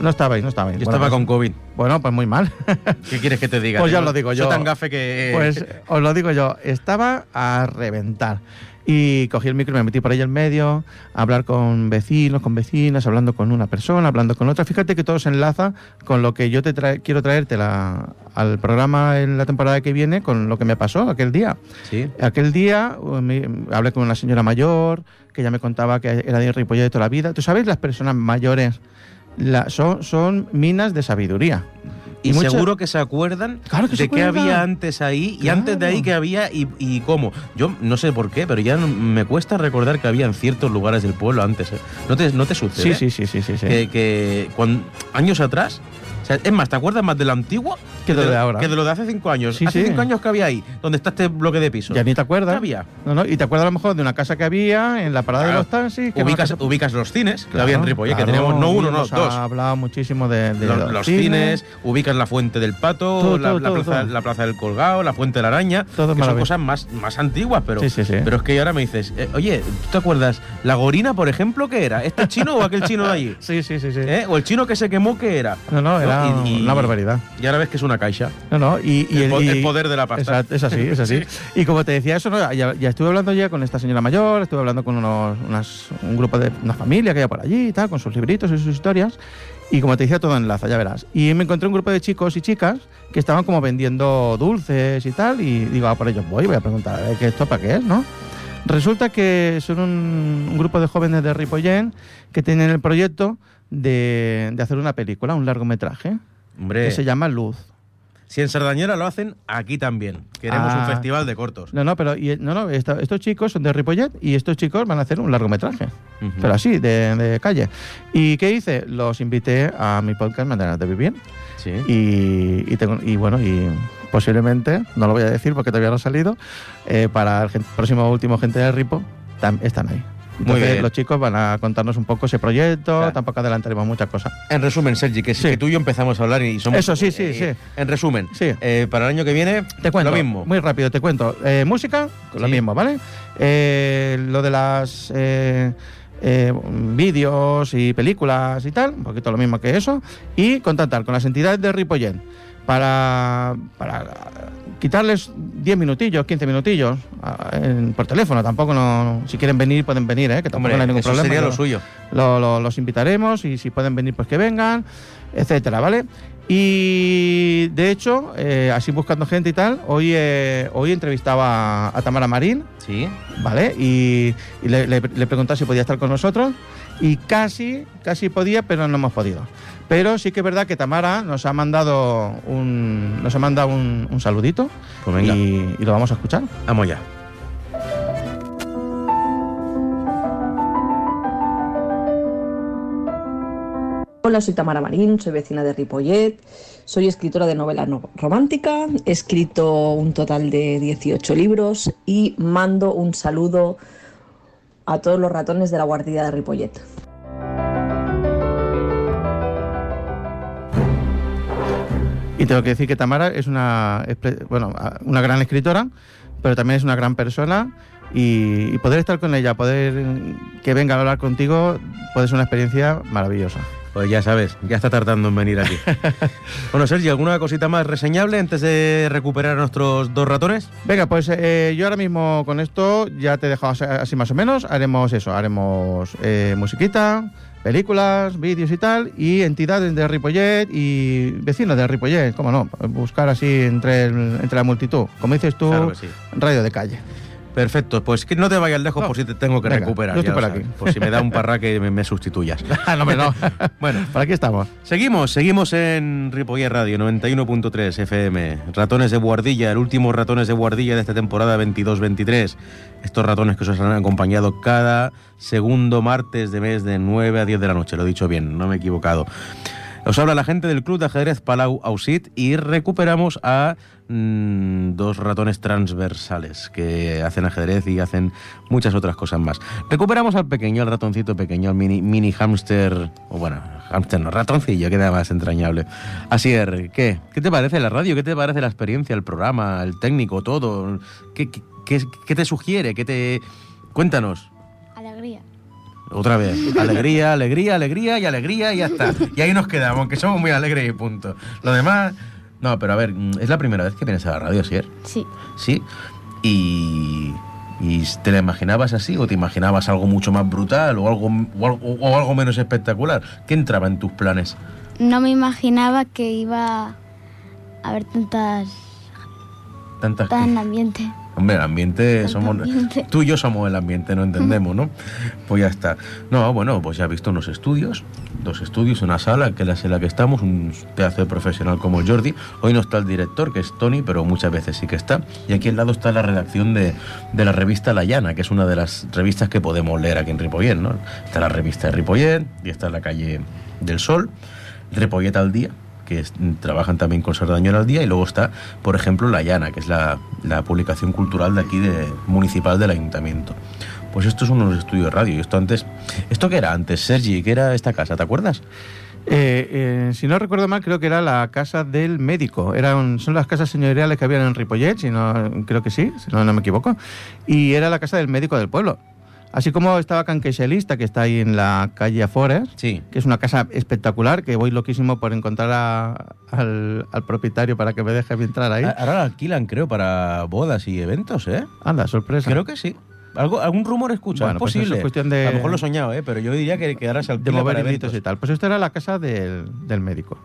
No estabais, no estabais. Yo Bueno, estaba pues- con COVID. Bueno, pues muy mal. *laughs* ¿Qué quieres que te diga? Pues ya Tengo- lo digo soy yo. tan gafe que... Pues os lo digo yo, estaba a reventar. Y cogí el micro y me metí por ahí en medio, a hablar con vecinos, con vecinas, hablando con una persona, hablando con otra. Fíjate que todo se enlaza con lo que yo te trae- quiero traerte la- al programa en la temporada que viene, con lo que me pasó aquel día. Sí. Aquel día uh, me- hablé con una señora mayor que ya me contaba que era de Ripollet de toda la vida. Tú sabes, las personas mayores la- son, son minas de sabiduría. Y seguro que se acuerdan Claro que se de qué había antes ahí y antes de ahí qué había y, y cómo. Yo no sé por qué, pero ya me cuesta recordar que había en ciertos lugares del pueblo antes. ¿eh? ¿No te, no te sucede? Sí, sí, sí, sí, sí. sí. Que, años atrás sea, es más, ¿te acuerdas más de lo antiguo Que de lo de ahora. Que de lo de hace cinco años. Sí, hace sí. cinco años que había ahí, donde está este bloque de pisos. Ya ni te acuerdas. ¿Qué había? No, no, y te acuerdas a lo mejor de una casa que había en la parada de los taxis. Que ubicas, casa- ubicas los cines que había en Ripollet, que claro, teníamos no uno, no, dos. hablado muchísimo de, de Los, los cines, ubicas la Fuente del Pato, Todo, la, todo, la todo, plaza, la del Colgado, la Fuente de la Araña, que son cosas más, más antiguas, pero, sí. pero es que ahora me dices, eh, oye, ¿tú te acuerdas? ¿La gorina, por ejemplo, qué era? ¿Este chino o aquel chino de allí? *laughs* Sí, sí, sí, sí. ¿Eh? ¿O el chino que se quemó, qué era? No, no, era ¿No? Y- y- una barbaridad. Y ahora ves que es una caixa. No, no, y, y El el poder de la pasta. Exacto, es así, es así. *laughs* Y como te decía eso, ¿no? ya, ya estuve hablando ya con esta señora mayor, estuve hablando con unos, unas- un grupo de una familia que hay por allí y tal, con sus libritos y sus historias. Y como te decía, todo enlaza, ya verás. Y me encontré un grupo de chicos y chicas que estaban como vendiendo dulces y tal. Y digo, ah, por ellos voy, voy a preguntar, a ver, ¿qué esto para qué es, no? Resulta que son un, un grupo de jóvenes de Ripollén que tienen el proyecto de, de hacer una película, un largometraje, Hombre, que se llama Luz. si en Sardañera lo hacen, aquí también. Queremos Ah. un festival de cortos. No, no, pero y- no, no, esta- estos chicos son de Ripollet y estos chicos van a hacer un largometraje. Ujú. Pero así, de, de calle. ¿Y qué hice? Los invité a mi podcast Maneras de Vivir. Sí. Y, y, tengo- y bueno, y posiblemente, no lo voy a decir porque todavía no ha salido, eh, para el próximo último Gente de Ripo tam- están ahí. Muy bien. los chicos van a contarnos un poco ese proyecto, Claro. tampoco adelantaremos muchas cosas. En resumen, Sergi, que, Sí. que tú y yo empezamos a hablar y somos... Eso, sí, sí, eh, sí. En resumen, Sí. eh, para el año que viene, Te cuento, lo mismo. muy rápido, te cuento. Eh, música, lo mismo, ¿vale? Lo de las eh, vídeos y películas y tal, un poquito lo mismo que eso. Y contactar con las entidades de Ripollén para, para quitarles 10 minutillos, 15 minutillos ah, en- por teléfono. Tampoco no, si quieren venir, pueden venir, ¿eh? que tampoco Hombre, no hay ningún eso problema. sería lo suyo. lo- lo- los invitaremos y si pueden venir, pues que vengan, etcétera, ¿vale? Y de hecho, eh, así buscando gente y tal, hoy, eh, hoy entrevistaba a, a Tamara Marín, Sí. ¿vale? Y, y le, le, le preguntaba si podía estar con nosotros y casi, casi podía, pero no hemos podido. Pero sí que es verdad que Tamara nos ha mandado un, nos ha mandado un, un saludito Pues venga, y, y lo vamos a escuchar. vamos ya. Hola, soy Tamara Marín, soy vecina de Ripollet, soy escritora de novela no- romántica, he escrito un total de 18 libros y mando un saludo a todos los ratones de la guardería de Ripollet. Y tengo que decir que Tamara es una, bueno, a- una gran escritora, pero también es una gran persona y, y poder estar con ella, poder mm, que venga a hablar contigo, puede ser una experiencia maravillosa. Pues ya sabes, ya está tardando en venir aquí. *laughs* bueno, Sergi, ¿alguna cosita más reseñable antes de recuperar a nuestros dos ratones? Venga, pues eh, yo ahora mismo con esto ya te he dejado así- así más o menos. Haremos eso, haremos eh, musiquita, películas, vídeos y tal, y entidades de Ripollet y vecinos de Ripollet, cómo no, buscar así entre, el- entre la multitud. Como dices tú, Claro que sí. radio de calle. Perfecto, pues que no te vayas lejos No. por si te tengo que Venga, recuperar. yo estoy por aquí. Por si me da un parra que me, me sustituyas. *laughs* Ah, no, hombre, no. *laughs* Bueno, por aquí estamos. Seguimos, seguimos en Ripollet Radio 91.3 FM. Ratones de Guardilla, el último Ratones de Guardilla de esta temporada 22-23. Estos ratones que os han acompañado cada segundo martes de mes de 9 a 10 de la noche. Lo he dicho bien, no me he equivocado. Os habla la gente del Club de Ajedrez Palau Ausit y recuperamos a mm, dos ratones transversales que hacen ajedrez y hacen muchas otras cosas más. Recuperamos al pequeño, al ratoncito pequeño, al mini, mini hámster, o bueno, hámster no, ratoncillo, queda más entrañable. Así es, ¿qué? ¿Qué te parece la radio? ¿Qué te parece la experiencia, el programa, el técnico, todo? ¿Qué, qué, qué- qué te sugiere? ¿Qué te... Cuéntanos. Alegría. Otra vez. Alegría, alegría, alegría y alegría y ya está. Y ahí nos quedamos, aunque somos muy alegres y punto. Lo demás. No, pero a ver, es la primera vez que vienes a la radio, Sier. Sí. Sí. Y. ¿Y te la imaginabas así o te imaginabas algo mucho más brutal o algo, o algo, o algo menos espectacular? ¿Qué entraba en tus planes? No me imaginaba que iba a haber tantas Tantas tan ambiente. Hombre, el ambiente somos. ambiente. Tú y yo somos el ambiente, no entendemos, ¿no? *laughs* Pues ya está. No, bueno, pues ya he visto unos estudios, dos estudios, una sala, que es en la que estamos, un pedazo de profesional como Jordi. Hoy no está el director, que es Tony, pero muchas veces sí que está. Y aquí al lado está la redacción de, de la revista La Llana, que es una de las revistas que podemos leer aquí en Ripollet, ¿no? Está la revista de Ripollet y está la calle del Sol, Ripollet al día que es- trabajan también con Sardañola al día, y luego está, por ejemplo, La Llana, que es la, la publicación cultural de aquí, de, municipal del ayuntamiento. Pues esto es unos estudios de radio. Y esto antes. ¿Esto qué era antes, Sergi? ¿Qué era esta casa? ¿Te acuerdas? Eh, eh, si no recuerdo mal, creo que era la casa del médico. Eran, son las casas señoriales que habían en Ripollet, si no, creo que sí, si no, no me equivoco. Y era la casa del médico del pueblo. Así como estaba Can Queixelista, que está ahí en la calle Afores, Sí. que es una casa espectacular, que voy loquísimo por encontrar a- al, al propietario para que me deje entrar ahí. Ahora la alquilan, creo, para bodas y eventos, ¿eh? Anda, sorpresa. Creo que sí. ¿Algo, ¿Algún rumor escucha? Bueno, es pues es posible. cuestión de- A lo mejor lo he soñado, ¿eh? Pero yo diría que, que ahora se de mover eventos. y tal. Pues esto era la casa del, del médico.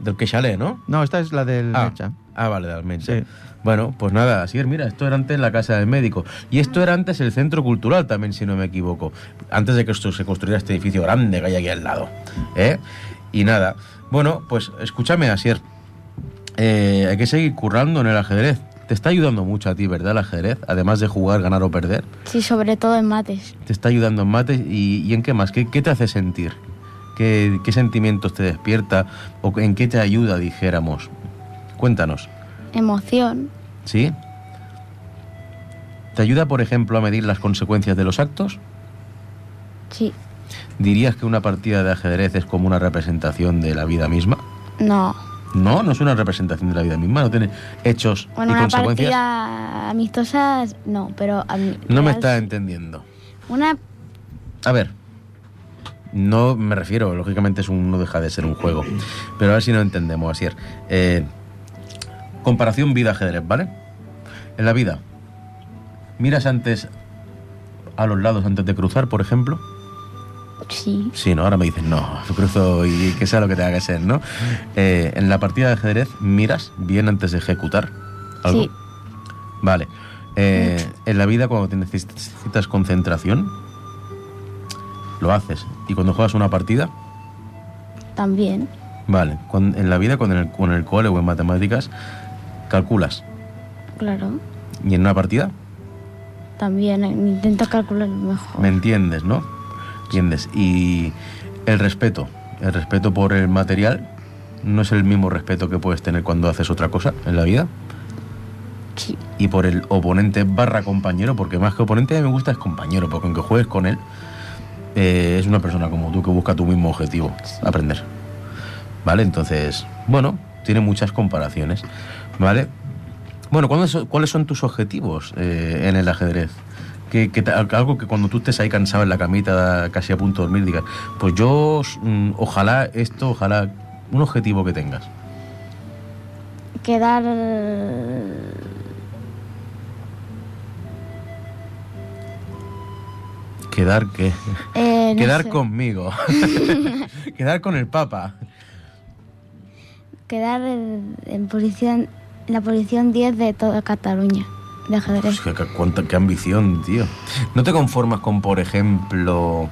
Del que chalet, ¿no? No, esta es la del Ah, Mecha. ah, vale, de Almensa. Sí. Bueno, pues nada, así es, mira, esto era antes la casa del médico. Y esto era antes el centro cultural también, si no me equivoco. Antes de que esto se construyera este edificio grande que hay aquí al lado. ¿eh? Y nada. Bueno, pues escúchame, Asier. Eh, hay que seguir currando en el ajedrez. Te está ayudando mucho a ti, ¿verdad, el ajedrez? Además de jugar, ganar o perder. Sí, sobre todo en mates. Te está ayudando en mates y, y en qué más. ¿Qué, qué te hace sentir? ¿Qué, ¿Qué sentimientos te despierta? ¿O en qué te ayuda, dijéramos? Cuéntanos. Emoción. ¿Sí? ¿Te ayuda, por ejemplo, a medir las consecuencias de los actos? Sí. ¿Dirías que una partida de ajedrez es como una representación de la vida misma? No. No, no es una representación de la vida misma, no tiene hechos Bueno, y una consecuencias. partida amistosa, no, pero... a mí- No me está entendiendo. Una... A ver, no me refiero, lógicamente es un, no deja de ser un juego, pero a ver si no entendemos, Asier. Eh, comparación vida-ajedrez, ¿vale? En la vida, ¿miras antes a los lados antes de cruzar, por ejemplo? Sí. Sí, ¿no? Ahora me dices, no, cruzo y que sea lo que tenga que ser, ¿no? Eh, en la partida de ajedrez, ¿miras bien antes de ejecutar algo? Sí. Vale. Eh, en la vida, cuando necesitas concentración, lo haces. Y cuando juegas una partida, También. vale. En la vida, con el, con el cole o en matemáticas, calculas. Claro. Y en una partida, También. eh, Intento calcular mejor. me entiendes, ¿no? Entiendes. Y el respeto. El respeto por el material no es el mismo respeto que puedes tener cuando haces otra cosa en la vida. Sí. y por el oponente barra compañero, porque más que oponente a mí me gusta es compañero, porque aunque juegues con él, eh, es una persona como tú que busca tu mismo objetivo, aprender. ¿Vale? Entonces, bueno, tiene muchas comparaciones. ¿Vale? Bueno, ¿cuáles son, cuáles son tus objetivos eh, en el ajedrez? Que, que algo que cuando tú estés ahí cansado en la camita, casi a punto de dormir, digas, pues yo, mm, ojalá esto, ojalá un objetivo que tengas. Quedar... Quedar que... eh, no Quedar sé, conmigo. *laughs* *laughs* Quedar con el Papa. Quedar en, en posición... la posición 10 de toda Cataluña. De ajedrez. Qué ambición, tío. ¿No te conformas con, por ejemplo,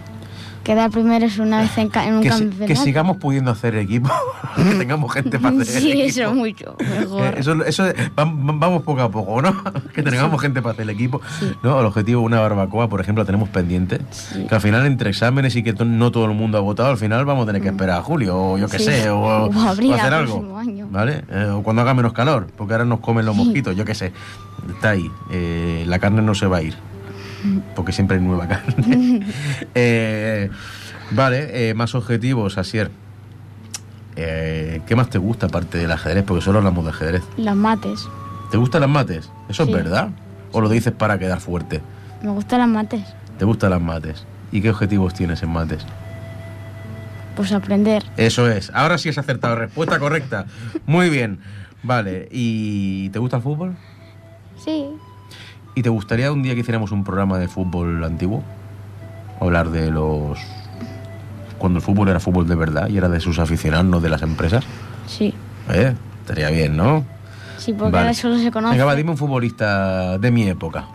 Quedar primero es una vez en, ca- en un que, si- campeonato. que sigamos pudiendo hacer equipo? *laughs* que tengamos gente para hacer Sí, equipo. eso mucho mejor. Eh, Eso, eso va- va- vamos poco a poco, ¿no? *laughs* que tengamos gente para hacer el equipo. Sí. ¿no? El objetivo de una barbacoa, por ejemplo, la tenemos pendiente. Sí. Que al final, entre exámenes y que no todo el mundo ha votado, al final vamos a tener que esperar a julio, o yo qué Sí. sé, o, O hacer al algo. año. ¿Vale? Eh, o cuando haga menos calor, porque ahora nos comen los Sí. mosquitos, yo qué sé. Está ahí. Eh, la carne no se va a ir, porque siempre hay nueva *laughs* carne. *laughs* Eh, vale, eh, más objetivos, Asier. Eh, ¿Qué más te gusta aparte del ajedrez? Porque solo hablamos de ajedrez. Las mates. ¿Te gustan las mates? ¿Eso Sí. es verdad? ¿O lo dices para quedar fuerte? Me gustan las mates. ¿Te gustan las mates? ¿Y qué objetivos tienes en mates? Pues aprender. Eso es. Ahora sí has acertado. Respuesta correcta. Muy bien. Vale. ¿Y te gusta el fútbol? Sí. ¿Y te gustaría un día que hiciéramos un programa de fútbol antiguo? Hablar de los... Cuando el fútbol era fútbol de verdad y era de sus aficionados, no de las empresas. Sí. ¿Eh? Estaría bien, ¿no? Sí, porque Vale. solo se conoce. Venga, va, dime un futbolista de mi época.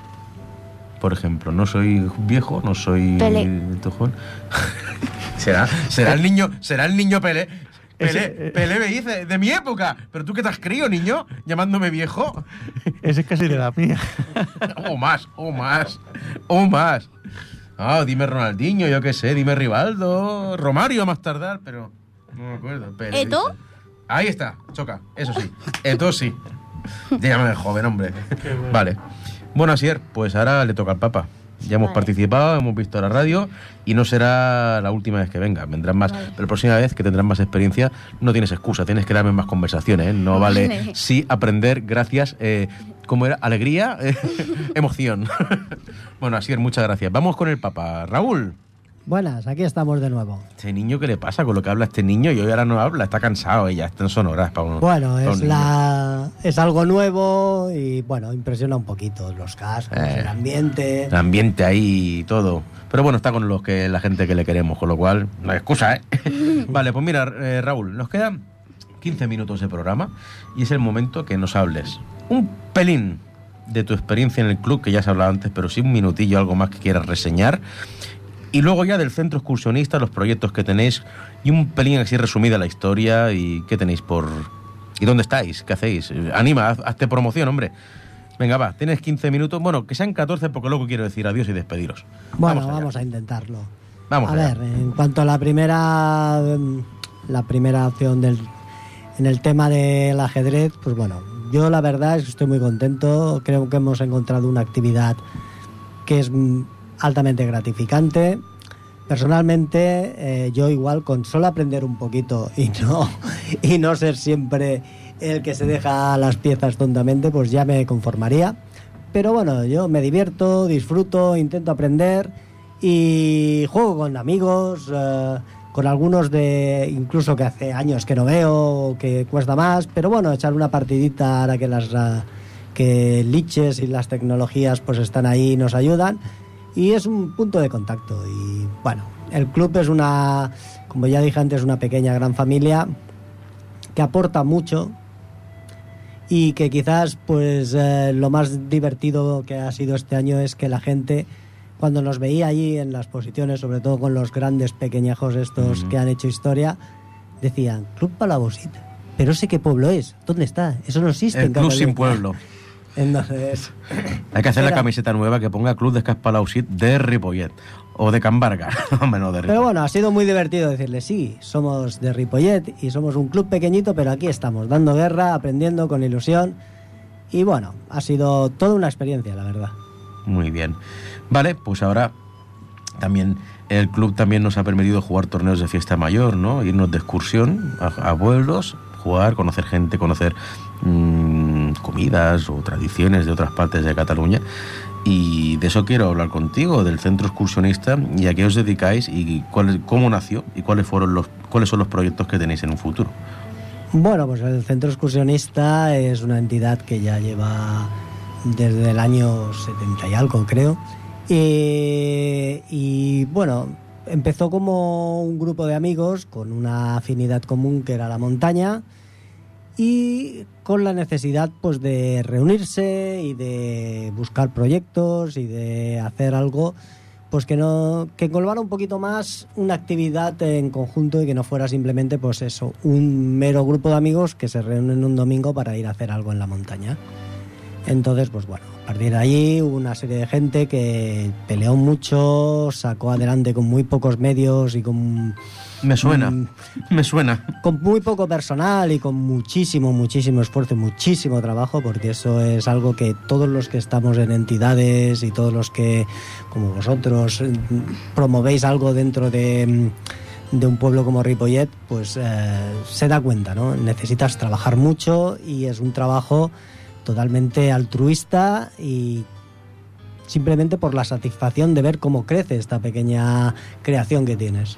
Por ejemplo, no soy viejo, no soy tujón. *laughs* será, será el niño, será el niño Pelé. Pelé, Ese- Pelé me dice, de mi época. Pero tú qué te has crío, niño, llamándome viejo. *laughs* Ese es casi de la mía. *laughs* o más, o más, o más. Ah, dime Ronaldinho, yo qué sé, dime Rivaldo, Romario a más tardar, pero no me acuerdo. Pelé, ¿Eto? dice. Ahí está, choca, eso sí. Entonces sí. Dígame, joven, hombre. Vale. Bueno, Asier, pues ahora le toca al Papa. Ya hemos Vale. participado, hemos visto la radio y no será la última vez que venga, vendrán más. Vale. Pero la próxima vez que tendrás más experiencia, no tienes excusa, tienes que darme más conversaciones. ¿eh? No vale, Vale. *laughs* sí aprender, gracias. Eh, ¿Cómo era? Alegría, *laughs* emoción. *laughs* bueno, Asier, muchas gracias. Vamos con el Papa. Raúl. Buenas, aquí estamos de nuevo. Este niño, ¿qué le pasa con lo que habla este niño? Y hoy ahora no habla, está cansado ella, está en sonoras para uno. Bueno, para es, la, es algo nuevo y bueno, impresiona un poquito los cascos, Eh. el ambiente. El ambiente ahí y todo. Pero bueno, está con los que la gente que le queremos, con lo cual no hay excusa, ¿eh? *laughs* vale, pues mira, eh, Raúl, nos quedan 15 minutos de programa y es el momento que nos hables un pelín de tu experiencia en el club, que ya has hablado antes, pero sí un minutillo, algo más que quieras reseñar. Y luego ya del centro excursionista, los proyectos que tenéis y un pelín así resumida la historia y qué tenéis por... ¿Y dónde estáis? ¿Qué hacéis? Eh, Anima, haz- hazte promoción, hombre. Venga, va, tienes 15 minutos. Bueno, que sean 14 porque luego quiero decir adiós y despediros. Bueno, vamos a intentarlo. Vamos a allá. ver, en cuanto a la primera em, la primera opción del en el tema del ajedrez, pues bueno, yo la verdad es que estoy muy contento. Creo que hemos encontrado una actividad que es altamente gratificante. Personalmente, eh, yo igual con solo aprender un poquito y no, *laughs* y no ser siempre el que se deja las piezas tontamente, pues ya me conformaría. Pero bueno, yo me divierto, disfruto, intento aprender y juego con amigos, eh, con algunos de incluso que hace años que no veo, que cuesta más, pero bueno, echar una partidita ahora que las ah, que liches y las tecnologías pues están ahí y nos ayudan y es un punto de contacto y bueno, el club es una como ya dije antes, una pequeña gran familia que aporta mucho y que quizás pues eh, lo más divertido que ha sido este año es que la gente cuando nos veía allí en las posiciones, sobre todo con los grandes pequeñajos estos que han hecho historia, decían, Club Palabosita, pero sé qué pueblo es, ¿dónde está? Eso no existe. El en club sin Cataluña". pueblo. Entonces, Hay que hacer la camiseta nueva que ponga Club de Escaspalausit de Ripollet. O de Cambarga. *laughs* No, de pero Ripollet. bueno, ha sido muy divertido decirle, sí, somos de Ripollet y somos un club pequeñito, pero aquí estamos, dando guerra, aprendiendo con ilusión. Y bueno, ha sido toda una experiencia, la verdad. Muy bien. Vale, pues ahora también el club también nos ha permitido jugar torneos de fiesta mayor, ¿no? Irnos de excursión a, a pueblos, jugar, conocer gente, conocer comidas o tradiciones de otras partes de Cataluña. Y de eso quiero hablar contigo, del centro excursionista y a qué os dedicáis y cuál, cómo nació y cuáles fueron los cuáles son los proyectos que tenéis en un futuro. Bueno, pues el Centro Excursionista es una entidad que ya lleva desde el año 70 y algo, creo. Y, y, bueno, empezó como un grupo de amigos con una afinidad común que era la montaña y con la necesidad pues de reunirse y de buscar proyectos y de hacer algo pues que no que engolbara un poquito más una actividad en conjunto y que no fuera simplemente pues eso un mero grupo de amigos que se reúnen un domingo para ir a hacer algo en la montaña. Entonces pues bueno a partir de allí hubo una serie de gente que peleó mucho sacó adelante con muy pocos medios y con Me suena, Mm. me suena. con muy poco personal y con muchísimo, muchísimo esfuerzo y muchísimo trabajo, porque eso es algo que todos los que estamos en entidades y todos los que, como vosotros, promovéis algo dentro de, de un pueblo como Ripollet, pues eh, se da cuenta, ¿no? Necesitas trabajar mucho y es un trabajo totalmente altruista y simplemente por la satisfacción de ver cómo crece esta pequeña creación que tienes.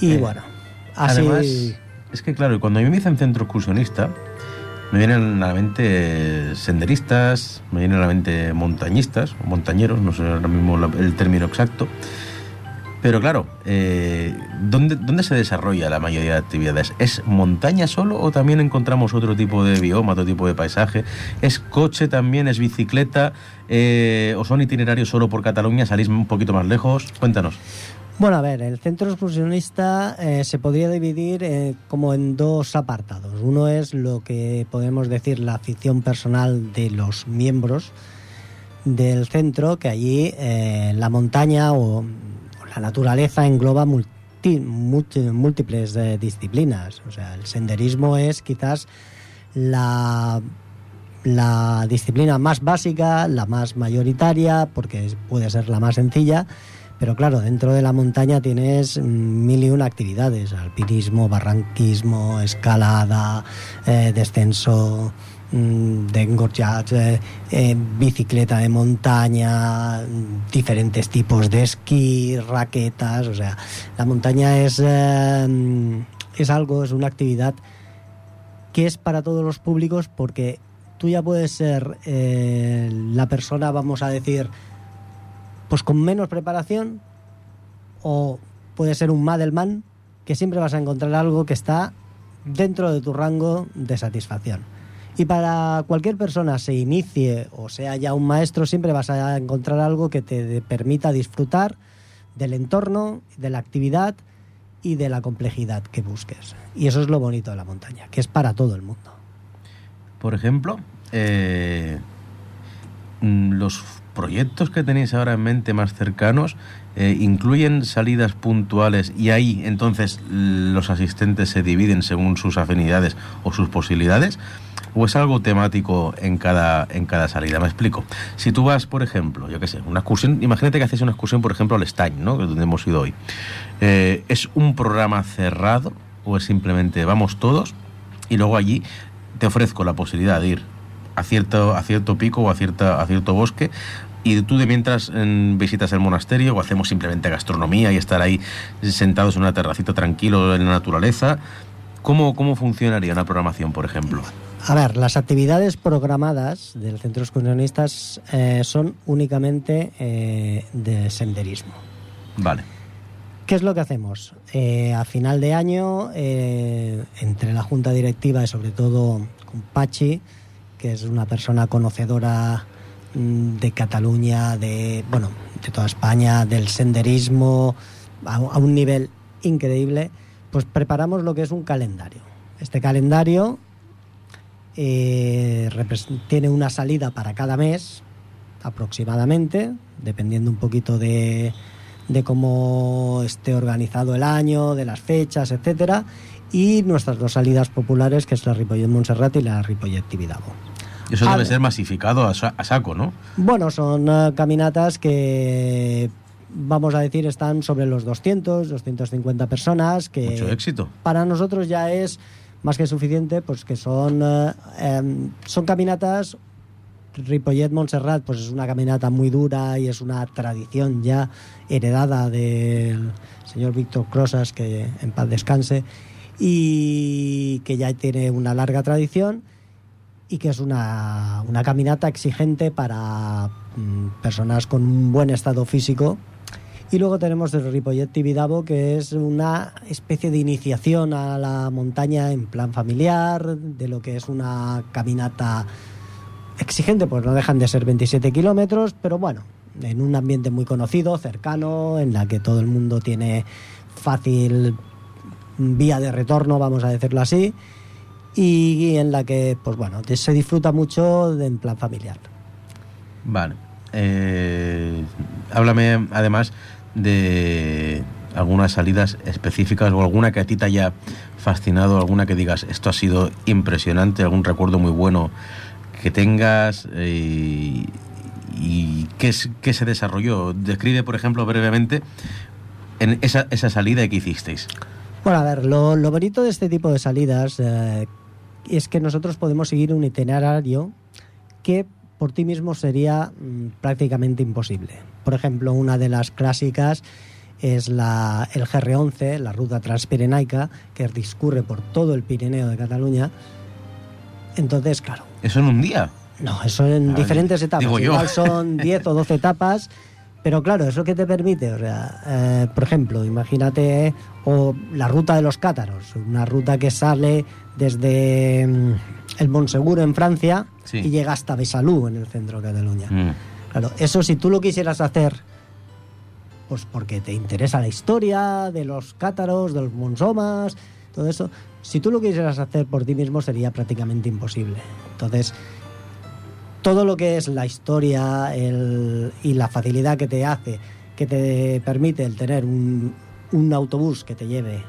Y Eh, bueno, así... Además, es que claro, cuando a mí me dicen centro excursionista, me vienen a la mente senderistas, me vienen a la mente montañistas, o montañeros, no sé ahora mismo el término exacto. Pero claro, eh, ¿dónde, ¿dónde se desarrolla la mayoría de actividades? ¿Es montaña solo o también encontramos otro tipo de bioma, otro tipo de paisaje? ¿Es coche también? ¿Es bicicleta? Eh, ¿O son itinerarios solo por Cataluña? ¿Salís un poquito más lejos? Cuéntanos. Bueno, a ver, el centro excursionista eh, se podría dividir eh, como en dos apartados. Uno es lo que podemos decir la afición personal de los miembros del centro, que allí eh, la montaña o, o la naturaleza engloba multi, multi- múltiples disciplinas. O sea, el senderismo es quizás la, la disciplina más básica, la más mayoritaria, porque puede ser la más sencilla. Pero claro, dentro de la montaña tienes mm, mil y una actividades, alpinismo, barranquismo, escalada, eh, descenso mm, de engorjats, eh, eh, bicicleta de montaña, diferentes tipos de esquí, raquetas, o sea, la montaña es, mm, es algo, es una actividad que es para todos los públicos porque tú ya puedes ser la persona, vamos a decir, pues con menos preparación o puede ser un Madelman que siempre vas a encontrar algo que está dentro de tu rango de satisfacción. Y para cualquier persona se inicie o sea ya un maestro, siempre vas a encontrar algo que te permita disfrutar del entorno, de la actividad y de la complejidad que busques. Y eso es lo bonito de la montaña, que es para todo el mundo. Por ejemplo, eh, mm, los proyectos que tenéis ahora en mente más cercanos eh, incluyen salidas puntuales y ahí entonces los asistentes se dividen según sus afinidades o sus posibilidades o es algo temático en cada en cada salida me explico. Si tú vas por ejemplo yo qué sé una excursión imagínate que haces una excursión por ejemplo al Estañ no que donde hemos ido hoy. Eh, es un programa cerrado o es simplemente vamos todos y luego allí te ofrezco la posibilidad de ir a cierto, a cierto pico o a, cierta, a cierto bosque y tú de mientras visitas el monasterio o hacemos simplemente gastronomía y estar ahí sentados en una terracita tranquilo en la naturaleza. ¿Cómo, cómo funcionaría una programación, por ejemplo? A ver, las actividades programadas del Centro Excursionistas eh, son únicamente eh, de senderismo. Vale. ¿Qué es lo que hacemos? Eh, a final de año, eh, entre la junta directiva y sobre todo con Pachi, que es una persona conocedora de Cataluña, de bueno, de toda España, del senderismo a, un nivel increíble, pues preparamos lo que es un calendario. Este calendario eh, tiene una salida para cada mes, aproximadamente, dependiendo un poquito de, de cómo esté organizado el año, de las fechas, etcétera, y nuestras dos salidas populares, que es la Ripollet Montserrat y la Ripollet Tibidabo. Eso debe de- ser masificado a, a saco, ¿no? Bueno, son eh, caminatas que vamos a decir están sobre los 200, 250 personas que Mucho éxito. para nosotros ya es más que suficiente, pues que son, eh, em, son caminatas. Ripollet Montserrat, pues es una caminata muy dura y es una tradición ya heredada del señor Víctor Crosas, que en paz descanse, y que ya tiene una larga tradición y que es una, una caminata exigente para mm, personas con un buen estado físico. Y luego tenemos el Ripollet Tibidabo, que es una especie de iniciación a la montaña en plan familiar, de lo que es una caminata exigente, pues no dejan de ser 27 kilómetros, pero bueno, en un ambiente muy conocido, cercano, en la que todo el mundo tiene fácil vía de retorno, vamos a decirlo así, y en la que, pues bueno, se disfruta mucho de- en plan familiar. Vale. Eh, háblame además de algunas salidas específicas o alguna que a ti te haya fascinado, alguna que digas, esto ha sido impresionante, algún recuerdo muy bueno que tengas eh, y qué, es- qué se desarrolló. Describe, por ejemplo, brevemente en esa, esa salida que hicisteis. Bueno, a ver, lo, lo bonito de este tipo de salidas eh, es que nosotros podemos seguir un itinerario que por ti mismo sería mm, prácticamente imposible. Por ejemplo, una de las clásicas es la, el GR11, la ruta transpirenaica, que discurre por todo el Pirineo de Cataluña. Entonces, claro, Eso en un día. no, eso en Ah, diferentes etapas. Igual son 10 o 12 etapas, *laughs* pero claro, ¿eso qué te permite? O sea, eh, por ejemplo, imagínate o la ruta de los cátaros, una ruta que sale desde mm, el Monsegur en Francia Sí. y llega hasta Besalú en el centro de Cataluña. Mm. Claro, eso si tú lo quisieras hacer, pues porque te interesa la historia de los cátaros, de los monsomas, todo eso, si tú lo quisieras hacer por ti mismo sería prácticamente imposible. Entonces, todo lo que es la historia el- y la facilidad que te hace, que te permite el tener un, autobús que te lleve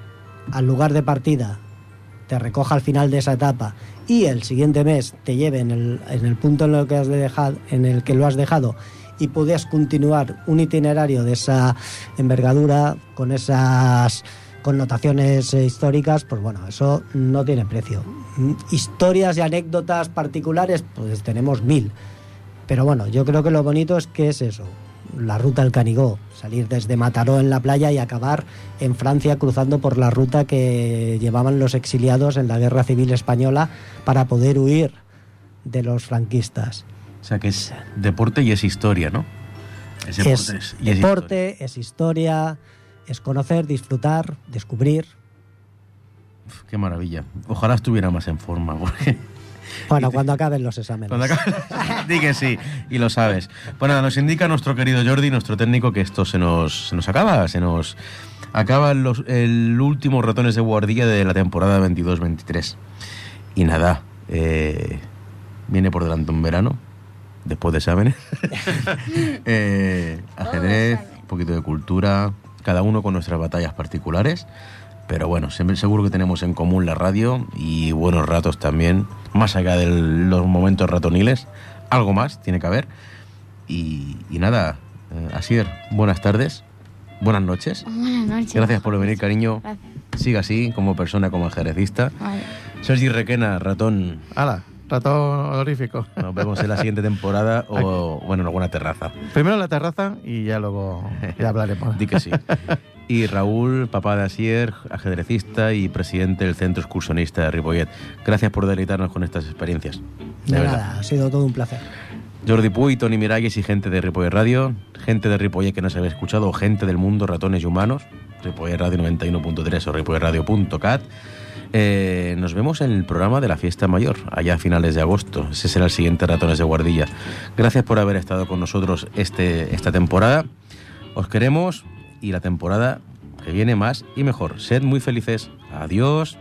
al lugar de partida, te recoja al final de esa etapa y el siguiente mes te lleve en el, en el punto en, lo que has dejado, en el que lo has dejado y puedas continuar un itinerario de esa envergadura con esas connotaciones eh, históricas, pues bueno, eso no tiene precio. Mm, Historias y anécdotas particulares, pues tenemos mil. Pero bueno, yo creo que lo bonito es que es eso, la ruta del Canigó, salir desde Mataró en la playa y acabar en Francia cruzando por la ruta que llevaban los exiliados en la Guerra Civil Española para poder huir de los franquistas. O sea que es deporte y es historia, ¿no? Es, deporte es historia. es historia, es conocer, disfrutar, descubrir. Uf, qué maravilla. Ojalá estuviera más en forma, porque... Bueno, *laughs* cuando acaben los exámenes. Cuando acabe- Di que sí, y lo sabes. Pues nada, nos indica nuestro querido Jordi, nuestro técnico, que esto se nos, se nos acaba, se nos acaba los, el último ratones de guardia de la temporada 22-23. Y nada, eh, viene por delante un verano, después de exámenes. *laughs* Eh, ajedrez, un poquito de cultura, cada uno con nuestras batallas particulares. Pero bueno, seguro que tenemos en común la radio y buenos ratos también, más allá de los momentos ratoniles, algo más tiene que haber. Y, y nada, eh, Asier, buenas tardes, buenas noches. Buenas noches. Gracias por venir, cariño. Gracias. Siga así, como persona, como ajedrecista. Vale. Sergi Requena, ratón, ¡Hala! Ratón honorífico. nos vemos en la siguiente temporada o, bueno, en alguna terraza. Primero en la terraza y ya luego *laughs* ya hablaremos. Di que sí. *laughs* Y Raúl, papá de Asier, ajedrecista y presidente del Centro Excursionista de Ripollet. Gracias por deleitarnos con estas experiencias. De De verdad. nada, ha sido todo un placer. Jordi Puy, Tony Miralles y gente de Ripollet Radio, gente de Ripollet que no se había escuchado, o gente del mundo, ratones y humanos, Ripollet Radio 91.3 o ripolletradio.cat. Eh, nos vemos en el programa de la fiesta mayor, allá a finales de agosto. Ese será el siguiente Ratones de Guardilla. Gracias por haber estado con nosotros este, esta temporada. Os queremos y la temporada que viene más y mejor. Sed muy felices. Adiós.